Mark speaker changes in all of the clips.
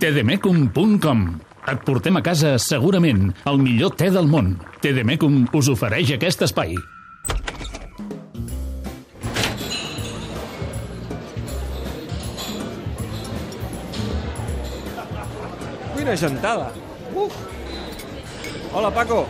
Speaker 1: tdmecum.com Et portem a casa, segurament, el millor te del món. TDMecum us ofereix aquest espai.
Speaker 2: Quina gentada. Uf. Hola, Paco.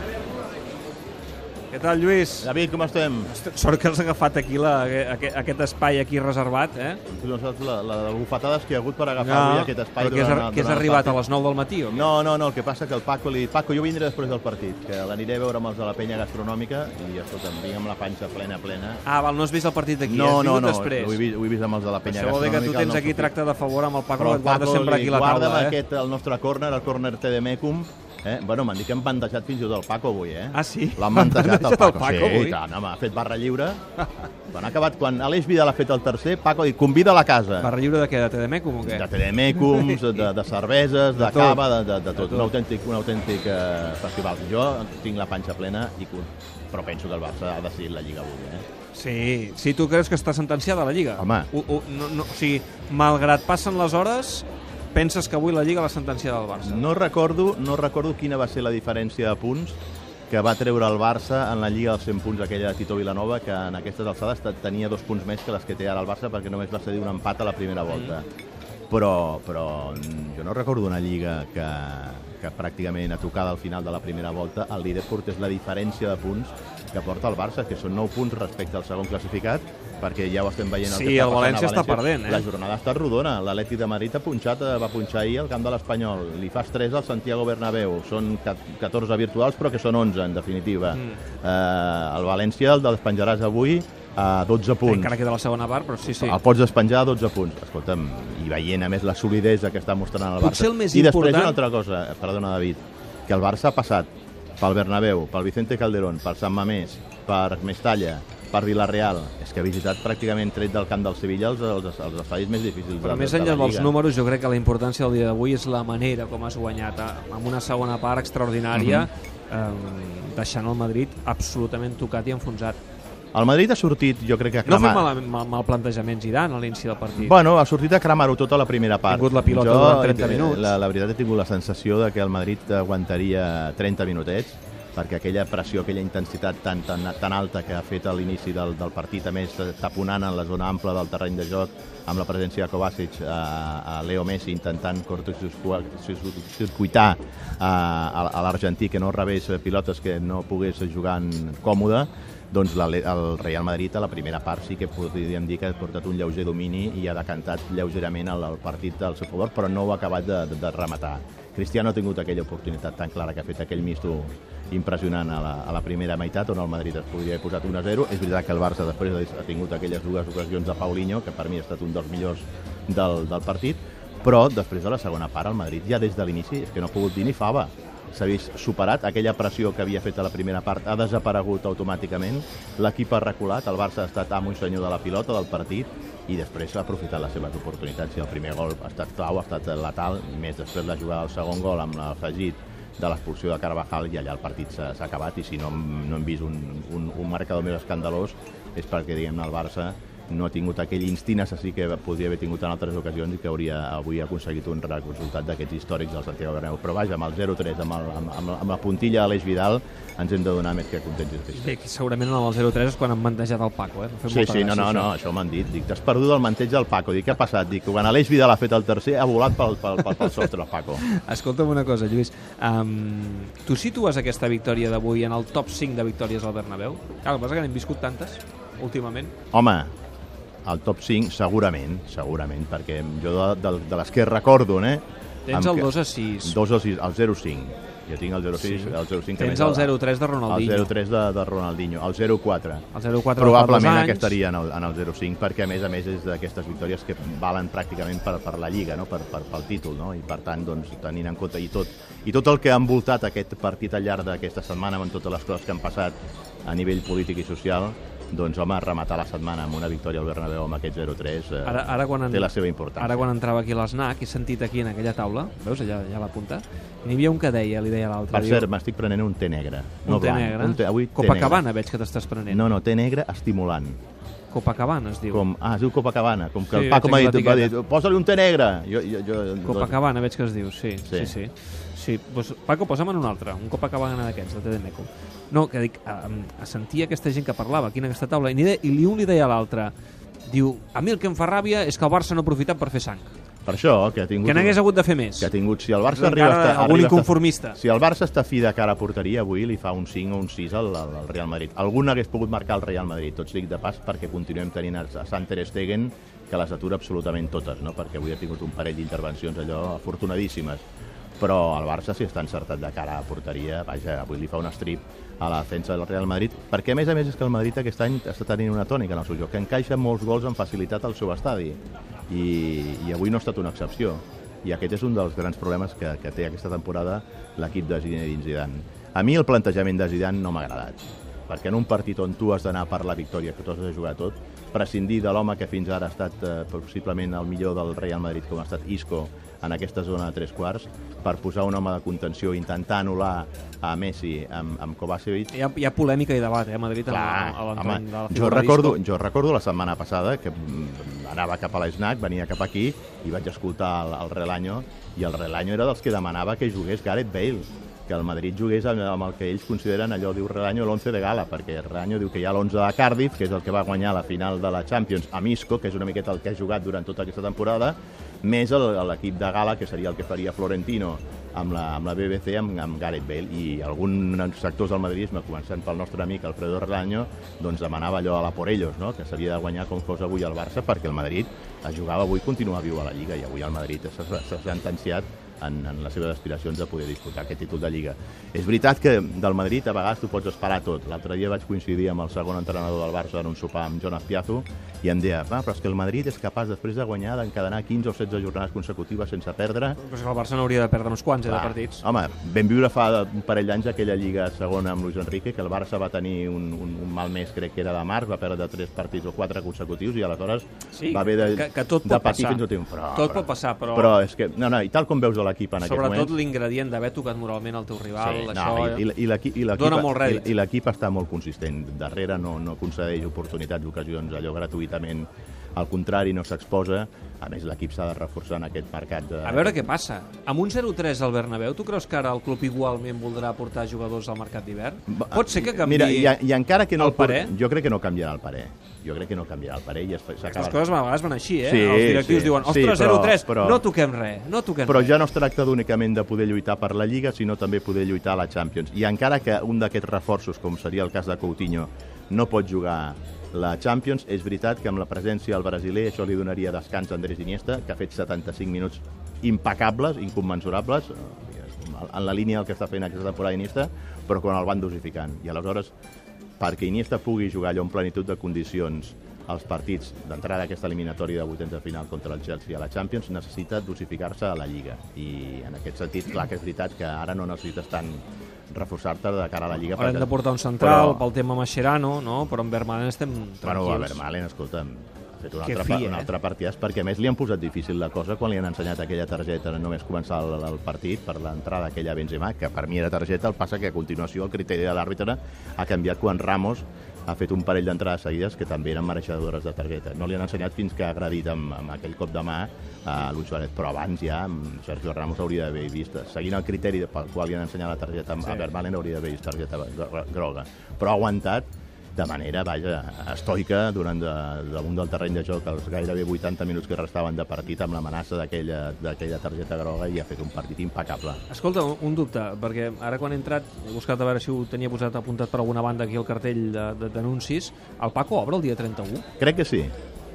Speaker 2: Què tal, Lluís?
Speaker 3: David, com estem?
Speaker 2: Sort que has agafat aquí la, aquest, aquest espai aquí reservat, eh?
Speaker 3: No saps la, la de bufetades que hi ha hagut per agafar
Speaker 2: No,
Speaker 3: avui aquest espai
Speaker 2: però que has,
Speaker 3: durant,
Speaker 2: que
Speaker 3: el
Speaker 2: arribat a les 9 del matí, o què?
Speaker 3: No, no, no, el que passa que el Paco li... Paco, jo vindré després del partit, que l'aniré a veure amb els de la penya gastronòmica i, escolta'm, vinc amb la panxa plena, plena.
Speaker 2: Ah, val, no has vist el partit d'aquí,
Speaker 3: no,
Speaker 2: has
Speaker 3: no,
Speaker 2: vingut
Speaker 3: no,
Speaker 2: després.
Speaker 3: ho he, vist, ho he vist amb els de la penya
Speaker 2: Això vol dir que tu
Speaker 3: gastronòmica.
Speaker 2: tens aquí tracte de favor amb el Paco,
Speaker 3: Però
Speaker 2: que
Speaker 3: el
Speaker 2: et guarda
Speaker 3: Paco
Speaker 2: sempre aquí la taula, eh?
Speaker 3: aquest, el nostre córner, el córner TDMecum. Eh? Bueno, m'han dit que hem bandejat fins i tot el Paco avui, eh?
Speaker 2: Ah, sí?
Speaker 3: L'han bandejat el
Speaker 2: bandejat el
Speaker 3: Paco.
Speaker 2: Paco
Speaker 3: sí,
Speaker 2: avui?
Speaker 3: i tant, home, ha fet barra lliure. quan ha acabat, quan Aleix Vidal ha fet el tercer, Paco dit, convida a la casa.
Speaker 2: Barra lliure de què? De TDMecum o què?
Speaker 3: de TDMecums, de, de cerveses, de,
Speaker 2: De tot.
Speaker 3: cava, de, de, de tot.
Speaker 2: tot.
Speaker 3: Un autèntic, un autèntic eh, festival. Jo tinc la panxa plena, i però penso que el Barça ha decidit la Lliga avui. Eh?
Speaker 2: Sí, sí, tu creus que està sentenciada la Lliga?
Speaker 3: Home.
Speaker 2: U, u, no, no, o sigui, malgrat passen les hores, penses que avui la Lliga l'ha sentenciada el Barça?
Speaker 3: No recordo, no recordo quina va ser la diferència de punts que va treure el Barça en la Lliga dels 100 punts aquella de Tito Vilanova, que en aquestes alçades te- tenia dos punts més que les que té ara el Barça perquè només va cedir un empat a la primera volta. Però, però mm, jo no recordo una Lliga que, que pràcticament a tocada al final de la primera volta el líder portés la diferència de punts que porta el Barça, que són 9 punts respecte al segon classificat, perquè ja ho estem veient
Speaker 2: Sí,
Speaker 3: el que està
Speaker 2: el
Speaker 3: passant a
Speaker 2: València està perdent, eh?
Speaker 3: La jornada estat rodona. L'Atlètic de Madrid ha punxat, eh, va punxar ahir al camp de l'Espanyol. Li fas 3 al Santiago Bernabéu. Són ca- 14 virtuals, però que són 11, en definitiva. Mm. Eh, el València el despenjaràs avui a 12 punts.
Speaker 2: Encara queda la segona part, però sí, sí.
Speaker 3: El pots despenjar a 12 punts. Escolta'm, i veient a més la solidesa que està mostrant el Barça.
Speaker 2: Potser el més
Speaker 3: I després
Speaker 2: important-
Speaker 3: una altra cosa, perdona David, que el Barça ha passat pel Bernabéu, pel Vicente Calderón, per Sant Mamés, per Mestalla, per Villarreal. És que ha visitat pràcticament tret del camp del Sevilla els, els, els espais més difícils
Speaker 2: Però
Speaker 3: de,
Speaker 2: més
Speaker 3: de
Speaker 2: enllà
Speaker 3: la
Speaker 2: dels números, jo crec que la importància del dia d'avui és la manera com has guanyat, eh, amb una segona part extraordinària,
Speaker 3: Mhm.
Speaker 2: eh, deixant el Madrid absolutament tocat i enfonsat.
Speaker 3: El Madrid ha sortit, jo crec que a
Speaker 2: No ha fet
Speaker 3: cremar...
Speaker 2: mal, mal, mal plantejament Zidane a l'inici del partit.
Speaker 3: Bueno, ha sortit a cremar-ho tota la primera part.
Speaker 2: tingut la pilota
Speaker 3: jo,
Speaker 2: durant 30
Speaker 3: eh,
Speaker 2: minuts.
Speaker 3: La, la veritat he tingut la sensació de que el Madrid aguantaria 30 minutets perquè aquella pressió, aquella intensitat tan, tan, tan alta que ha fet a l'inici del, del partit, a més taponant en la zona ampla del terreny de joc amb la presència de Kovacic a, a Leo Messi intentant curtocircuitar a, a, a l'argentí que no rebés pilotes que no pogués jugar en còmode doncs la, el Real Madrid a la primera part sí que podríem dir que ha portat un lleuger domini i ha decantat lleugerament el, el partit al seu favor, però no ho ha acabat de, de, de rematar. Cristiano ha tingut aquella oportunitat tan clara que ha fet aquell misto impressionant a la, a la primera meitat on el Madrid es podria haver posat 1-0. És veritat que el Barça després ha tingut aquelles dues ocasions de Paulinho, que per mi ha estat un dels millors del, del partit, però després de la segona part el Madrid ja des de l'inici és que no ha pogut dir ni fava s'ha vist superat, aquella pressió que havia fet a la primera part ha desaparegut automàticament, l'equip ha reculat, el Barça ha estat amo i senyor de la pilota del partit i després ha aprofitat les seves oportunitats i el primer gol ha estat clau, ha estat letal, i més després la jugada del segon gol amb l'afegit de l'expulsió de Carvajal i allà el partit s'ha acabat i si no, no hem vist un, un, un marcador més escandalós és perquè diguem-ne el Barça no ha tingut aquell instint assassí que podria haver tingut en altres ocasions i que hauria avui aconseguit un resultat d'aquests històrics del Santiago Bernabéu. Però vaja, amb el 0-3, amb, el, amb, amb, amb la puntilla d'Aleix Vidal, ens hem de donar més que contents.
Speaker 2: Bé, que segurament amb el 0-3 és quan han bandejat el Paco, eh? Fet
Speaker 3: Sí, sí, no, no, no, això m'han dit. Dic, t'has perdut el mantell del Paco. Dic, què ha passat? Dic, quan Aleix Vidal ha fet el tercer, ha volat pel, pel, pel, pel sostre el Paco.
Speaker 2: Escolta'm una cosa, Lluís. Um, tu situes aquesta victòria d'avui en el top 5 de victòries al Bernabéu? Clar, el que passa que n'hem viscut tantes, últimament.
Speaker 3: Home, el top 5 segurament, segurament, perquè jo de, de, de les que recordo, eh?
Speaker 2: Tens el
Speaker 3: que-
Speaker 2: 2 a 6.
Speaker 3: 2 a 6, el 0-5. Jo tinc el 0-6,
Speaker 2: Sí.
Speaker 3: el 0-5 que
Speaker 2: Tens el 0-3 de Ronaldinho.
Speaker 3: El 0-3 de, de Ronaldinho, el 0-4.
Speaker 2: El 0-4 fa
Speaker 3: Probablement
Speaker 2: anys.
Speaker 3: aquest estaria en el, en el 0-5 perquè a més a més és d'aquestes victòries que valen pràcticament per, per la Lliga, no? per, per, pel títol no? i per tant doncs, tenint en compte i tot, i tot el que ha envoltat aquest partit al llarg d'aquesta setmana amb totes les coses que han passat a nivell polític i social doncs home, rematar la setmana amb una victòria al Bernabéu amb aquest 0-3 eh,
Speaker 2: Ara, ara quan en,
Speaker 3: té la seva importància.
Speaker 2: Ara quan entrava aquí a l'SNAC he sentit aquí en aquella taula, veus, allà, allà a la punta, n'hi havia un que deia, li deia l'altre.
Speaker 3: Per
Speaker 2: diu,
Speaker 3: cert, m'estic prenent un té negre,
Speaker 2: un
Speaker 3: no
Speaker 2: té
Speaker 3: blanc.
Speaker 2: negre.
Speaker 3: Un té, avui té
Speaker 2: Copacabana
Speaker 3: negre.
Speaker 2: veig que t'estàs prenent.
Speaker 3: No, no, té negre estimulant.
Speaker 2: Copacabana es diu.
Speaker 3: Com, ah, es diu Copacabana, com que
Speaker 2: Sí,
Speaker 3: el Paco m'ha dit,
Speaker 2: l'etiqueta.
Speaker 3: posa-li un té negre. Jo, jo, jo,
Speaker 2: Copacabana veig que es diu, sí.
Speaker 3: Sí.
Speaker 2: Sí, sí. Sí doncs, Paco, posa'm en un altre, un Copacabana d'aquests, de Tedemeco. No, que dic, a, a sentir aquesta gent que parlava aquí en aquesta taula, i, ni de, i li un li deia a l'altre, diu, a mi el que em fa ràbia és que el Barça no ha aprofitat per fer sang.
Speaker 3: Per això, que ha tingut...
Speaker 2: Que n'hagués hagut de fer més.
Speaker 3: que ha tingut, si el Barça
Speaker 2: Encara
Speaker 3: arriba, a estar,
Speaker 2: algun
Speaker 3: arriba
Speaker 2: inconformista.
Speaker 3: si el Barça està fi de cara a porteria avui li fa un 5 o un 6 al, al, al Real Madrid algun hagués pogut marcar el Real Madrid tots dic de pas perquè continuem tenint a a Sant Ter Stegen que les atura absolutament totes no? perquè avui ha tingut un parell d'intervencions allò afortunadíssimes però el Barça si està encertat de cara a porteria vaja, avui li fa un strip a la defensa del Real Madrid, perquè a més a més és que el Madrid aquest any està tenint una tònica en el seu joc, que encaixa molts gols amb facilitat al seu estadi, i, i avui no ha estat una excepció. I aquest és un dels grans problemes que, que té aquesta temporada l'equip de Zinedine Zidane. A mi el plantejament de Zidane no m'ha agradat, perquè en un partit on tu has d'anar per la victòria, que tu has de jugar tot, prescindir de l'home que fins ara ha estat eh, possiblement el millor del Real Madrid, com ha estat Isco, en aquesta zona de tres quarts, per posar un home de contenció, intentar anul·lar a Messi amb, amb Kovacevic,
Speaker 2: Hi ha, hi ha polèmica i debat, eh, a Madrid,
Speaker 3: Clar,
Speaker 2: a, a l'entorn
Speaker 3: home,
Speaker 2: de la
Speaker 3: jo recordo, jo recordo la setmana passada que mm, anava cap a l'Snac, venia cap aquí i vaig escoltar el, el Relaño i el Relaño era dels que demanava que jugués Gareth Bale que el Madrid jugués amb, amb el que ells consideren allò, diu Relaño, l'11 de gala, perquè Relaño diu que hi ha l'11 de Cardiff, que és el que va guanyar la final de la Champions a Misco, que és una miqueta el que ha jugat durant tota aquesta temporada, més l'equip de gala, que seria el que faria Florentino amb la, amb la BBC, amb, amb Gareth Bale, i alguns sectors del madridisme, començant pel nostre amic Alfredo Relaño, doncs demanava allò a la por ellos, no? que s'havia de guanyar com fos avui el Barça, perquè el Madrid es jugava avui i continua viu a la Lliga, i avui el Madrid s'ha sentenciat en, en les seves aspiracions de poder disputar aquest títol de Lliga. És veritat que del Madrid a vegades tu pots esperar tot. L'altre dia vaig coincidir amb el segon entrenador del Barça en un sopar amb Jonas Piazo i em deia, ah, però és que el Madrid és capaç després de guanyar d'encadenar 15 o 16 jornades consecutives sense perdre
Speaker 2: Però és que el Barça n'hauria de perdre uns quants, eh, de partits.
Speaker 3: Home, vam viure fa un parell d'anys aquella Lliga segona amb Luis Enrique, que el Barça va tenir un, un, un mal mes, crec que era de març, va perdre tres partits o quatre consecutius i aleshores
Speaker 2: Sí,
Speaker 3: va haver de,
Speaker 2: que- que tot
Speaker 3: de patir
Speaker 2: passar.
Speaker 3: fins al temps. Però,
Speaker 2: Tot
Speaker 3: però,
Speaker 2: pot passar, però-
Speaker 3: Però és que, no, no, i tal com veus a l'equip en aquest
Speaker 2: Sobretot
Speaker 3: moment...
Speaker 2: l'ingredient d'haver tocat moralment el teu rival,
Speaker 3: Sí,
Speaker 2: això...
Speaker 3: no, i, i, i l'equip i l'equip-
Speaker 2: dona molt rèdit.
Speaker 3: i- i l'equip està molt consistent. Darrere no, no concedeix oportunitats, ocasions, allò gratuïtament. Al contrari, no s'exposa. A més, l'equip s'ha de reforçar en aquest mercat. De...
Speaker 2: A veure què passa. Amb un 0-3 al Bernabéu, tu creus que ara el club igualment voldrà portar jugadors al mercat d'hivern? Pot ser que canvi
Speaker 3: Mira, i, i encara que no
Speaker 2: el parer?
Speaker 3: Jo crec que no canviarà el parer. Jo crec que no canviarà el parer i es-
Speaker 2: Les
Speaker 3: s'acaba...
Speaker 2: coses a vegades van així, eh?
Speaker 3: Sí,
Speaker 2: Els directius
Speaker 3: sí.
Speaker 2: diuen,
Speaker 3: Sí,
Speaker 2: ostres,
Speaker 3: però-
Speaker 2: 0-3,
Speaker 3: però-
Speaker 2: no toquem res, no toquem
Speaker 3: Però
Speaker 2: res.
Speaker 3: ja no es tracta únicament de poder lluitar per la Lliga, sinó també poder lluitar a la Champions. I encara que un d'aquests reforços, com seria el cas de Coutinho, no pot jugar la Champions, és veritat que amb la presència del brasiler això li donaria descans a Andrés Iniesta, que ha fet 75 minuts impecables, incommensurables, eh, en la línia del que està fent aquesta temporada Iniesta, però quan el van dosificant. I aleshores, perquè Iniesta pugui jugar allò en plenitud de condicions als partits d'entrada d'aquesta eliminatòria de vuitens de final contra el Chelsea a la Champions necessita dosificar-se a la Lliga i en aquest sentit, clar que és veritat que ara no necessites tant reforçar-te de cara a la Lliga
Speaker 2: Haurem
Speaker 3: perquè-
Speaker 2: de portar un central
Speaker 3: però,
Speaker 2: pel tema Mascherano, no? però amb Vermaelen estem
Speaker 3: Bueno, a
Speaker 2: tranquils.
Speaker 3: Vermaelen, escolta'm, ha fet un
Speaker 2: Que
Speaker 3: altre,
Speaker 2: fi, eh?
Speaker 3: un altre partidàs, perquè a més li han posat difícil la cosa quan li han ensenyat aquella targeta només començar el, el partit per l'entrada aquella a Benzema, que per mi era targeta, el passa que a continuació el criteri de l'àrbitre ha canviat quan Ramos ha fet un parell d'entrades seguides que també eren mereixedores de targeta. No li han ensenyat fins que ha agredit amb, amb aquell cop de mà a Luis Suárez, però abans ja Sergio Ramos hauria d'haver vist, seguint el criteri pel qual li han ensenyat la targeta a Vermaelen hauria d'haver vist targeta gro- groga. Però ha aguantat de manera, vaja, estoica durant de, damunt del terreny de joc els gairebé 80 minuts que restaven de partit amb l'amenaça d'aquella targeta groga i ha fet un partit impecable.
Speaker 2: Escolta, un- dubte, perquè ara quan he entrat he buscat a veure si ho tenia posat apuntat per alguna banda aquí al cartell de- de- d'anuncis. El Paco obre el dia 31?
Speaker 3: Crec que sí,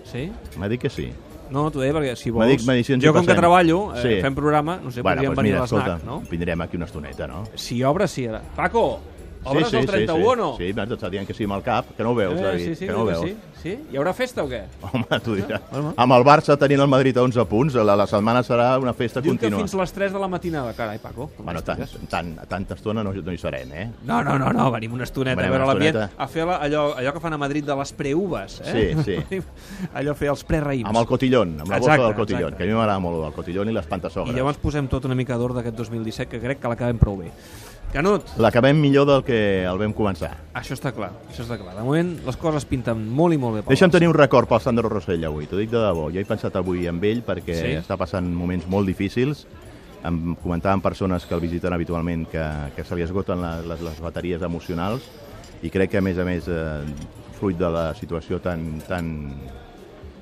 Speaker 2: Sí?
Speaker 3: m'ha dit que sí.
Speaker 2: No, t'ho deia perquè si vols...
Speaker 3: hi
Speaker 2: jo com que
Speaker 3: passem.
Speaker 2: treballo, eh,
Speaker 3: Sí.
Speaker 2: fem programa, no sé,
Speaker 3: bueno,
Speaker 2: podríem
Speaker 3: doncs
Speaker 2: venir
Speaker 3: mira,
Speaker 2: a l'esnac, no?
Speaker 3: vindrem aquí una estoneta, no?
Speaker 2: Si obre, sí. Paco, obres
Speaker 3: sí,
Speaker 2: el
Speaker 3: sí,
Speaker 2: 31
Speaker 3: sí,
Speaker 2: o no?
Speaker 3: Sí, m'has estat dient que sí amb el cap, que no ho veus,
Speaker 2: eh,
Speaker 3: David,
Speaker 2: sí, sí,
Speaker 3: que no ho
Speaker 2: diu
Speaker 3: veus.
Speaker 2: sí. sí? Hi haurà festa o què?
Speaker 3: Home, tu diràs.
Speaker 2: Bueno.
Speaker 3: Amb el Barça tenint el Madrid a 11 punts, la, la setmana serà una festa
Speaker 2: Diu que
Speaker 3: contínua.
Speaker 2: fins les 3 de la matinada. Carai, Paco.
Speaker 3: Bueno, tant, tant, tanta estona no, no hi serem, eh?
Speaker 2: No, no, no, no, venim una estoneta
Speaker 3: Venim
Speaker 2: a veure l'ambient, a fer la, allò, allò que fan a Madrid de les preuves, eh?
Speaker 3: Sí, sí.
Speaker 2: allò fer els preraïms.
Speaker 3: Amb el cotillón, amb la
Speaker 2: Exacte,
Speaker 3: bossa del cotillón,
Speaker 2: exacte.
Speaker 3: que a mi m'agrada molt el cotillón i les
Speaker 2: I
Speaker 3: pantasogres.
Speaker 2: llavors posem tot una mica d'or d'aquest 2017, que crec que l'acabem prou bé. Canut,
Speaker 3: L'acabem millor del que el vam començar.
Speaker 2: això està clar, això està clar. De moment les coses pinten molt i molt bé.
Speaker 3: Deixa'm tenir un record pel Sandro Rossell avui, t'ho dic de debò. Jo he pensat avui amb ell perquè
Speaker 2: Sí?
Speaker 3: està passant moments molt difícils. Em comentaven persones que el visiten habitualment que, que se li esgoten la, les, les bateries emocionals i crec que, a més a més, eh, fruit de la situació tan, tan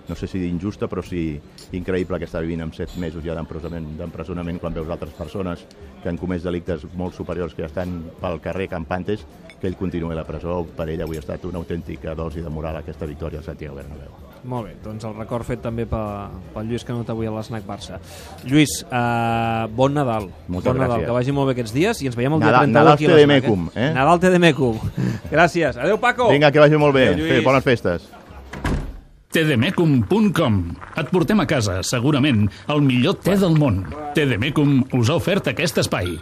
Speaker 3: no sé si injusta, però sí increïble que està vivint amb set mesos ja d'empresonament, quan veus altres persones que han comès delictes molt superiors que estan pel carrer campantes, que ell continuï a la presó. Per ell avui ha estat una autèntica dosi de moral aquesta victòria al Santiago Bernabéu.
Speaker 2: Molt bé, doncs el record fet també pel, pel Lluís Canut avui a l'Snac Barça. Lluís, eh, bon Nadal.
Speaker 3: Moltes
Speaker 2: bon Nadal,
Speaker 3: gràcies.
Speaker 2: que vagi molt bé aquests dies i ens veiem el dia
Speaker 3: Nadal-
Speaker 2: 31
Speaker 3: Nadal
Speaker 2: aquí a l'Snac,
Speaker 3: mecum, eh?
Speaker 2: Nadal te de mecum. Gràcies. Adéu, Paco.
Speaker 3: Vinga, que vagi molt bé.
Speaker 2: Adéu.
Speaker 3: Bé, bones festes.
Speaker 1: tdmecum.com Et portem a casa, segurament, el millor te del món. Tdmecum us ha ofert aquest espai.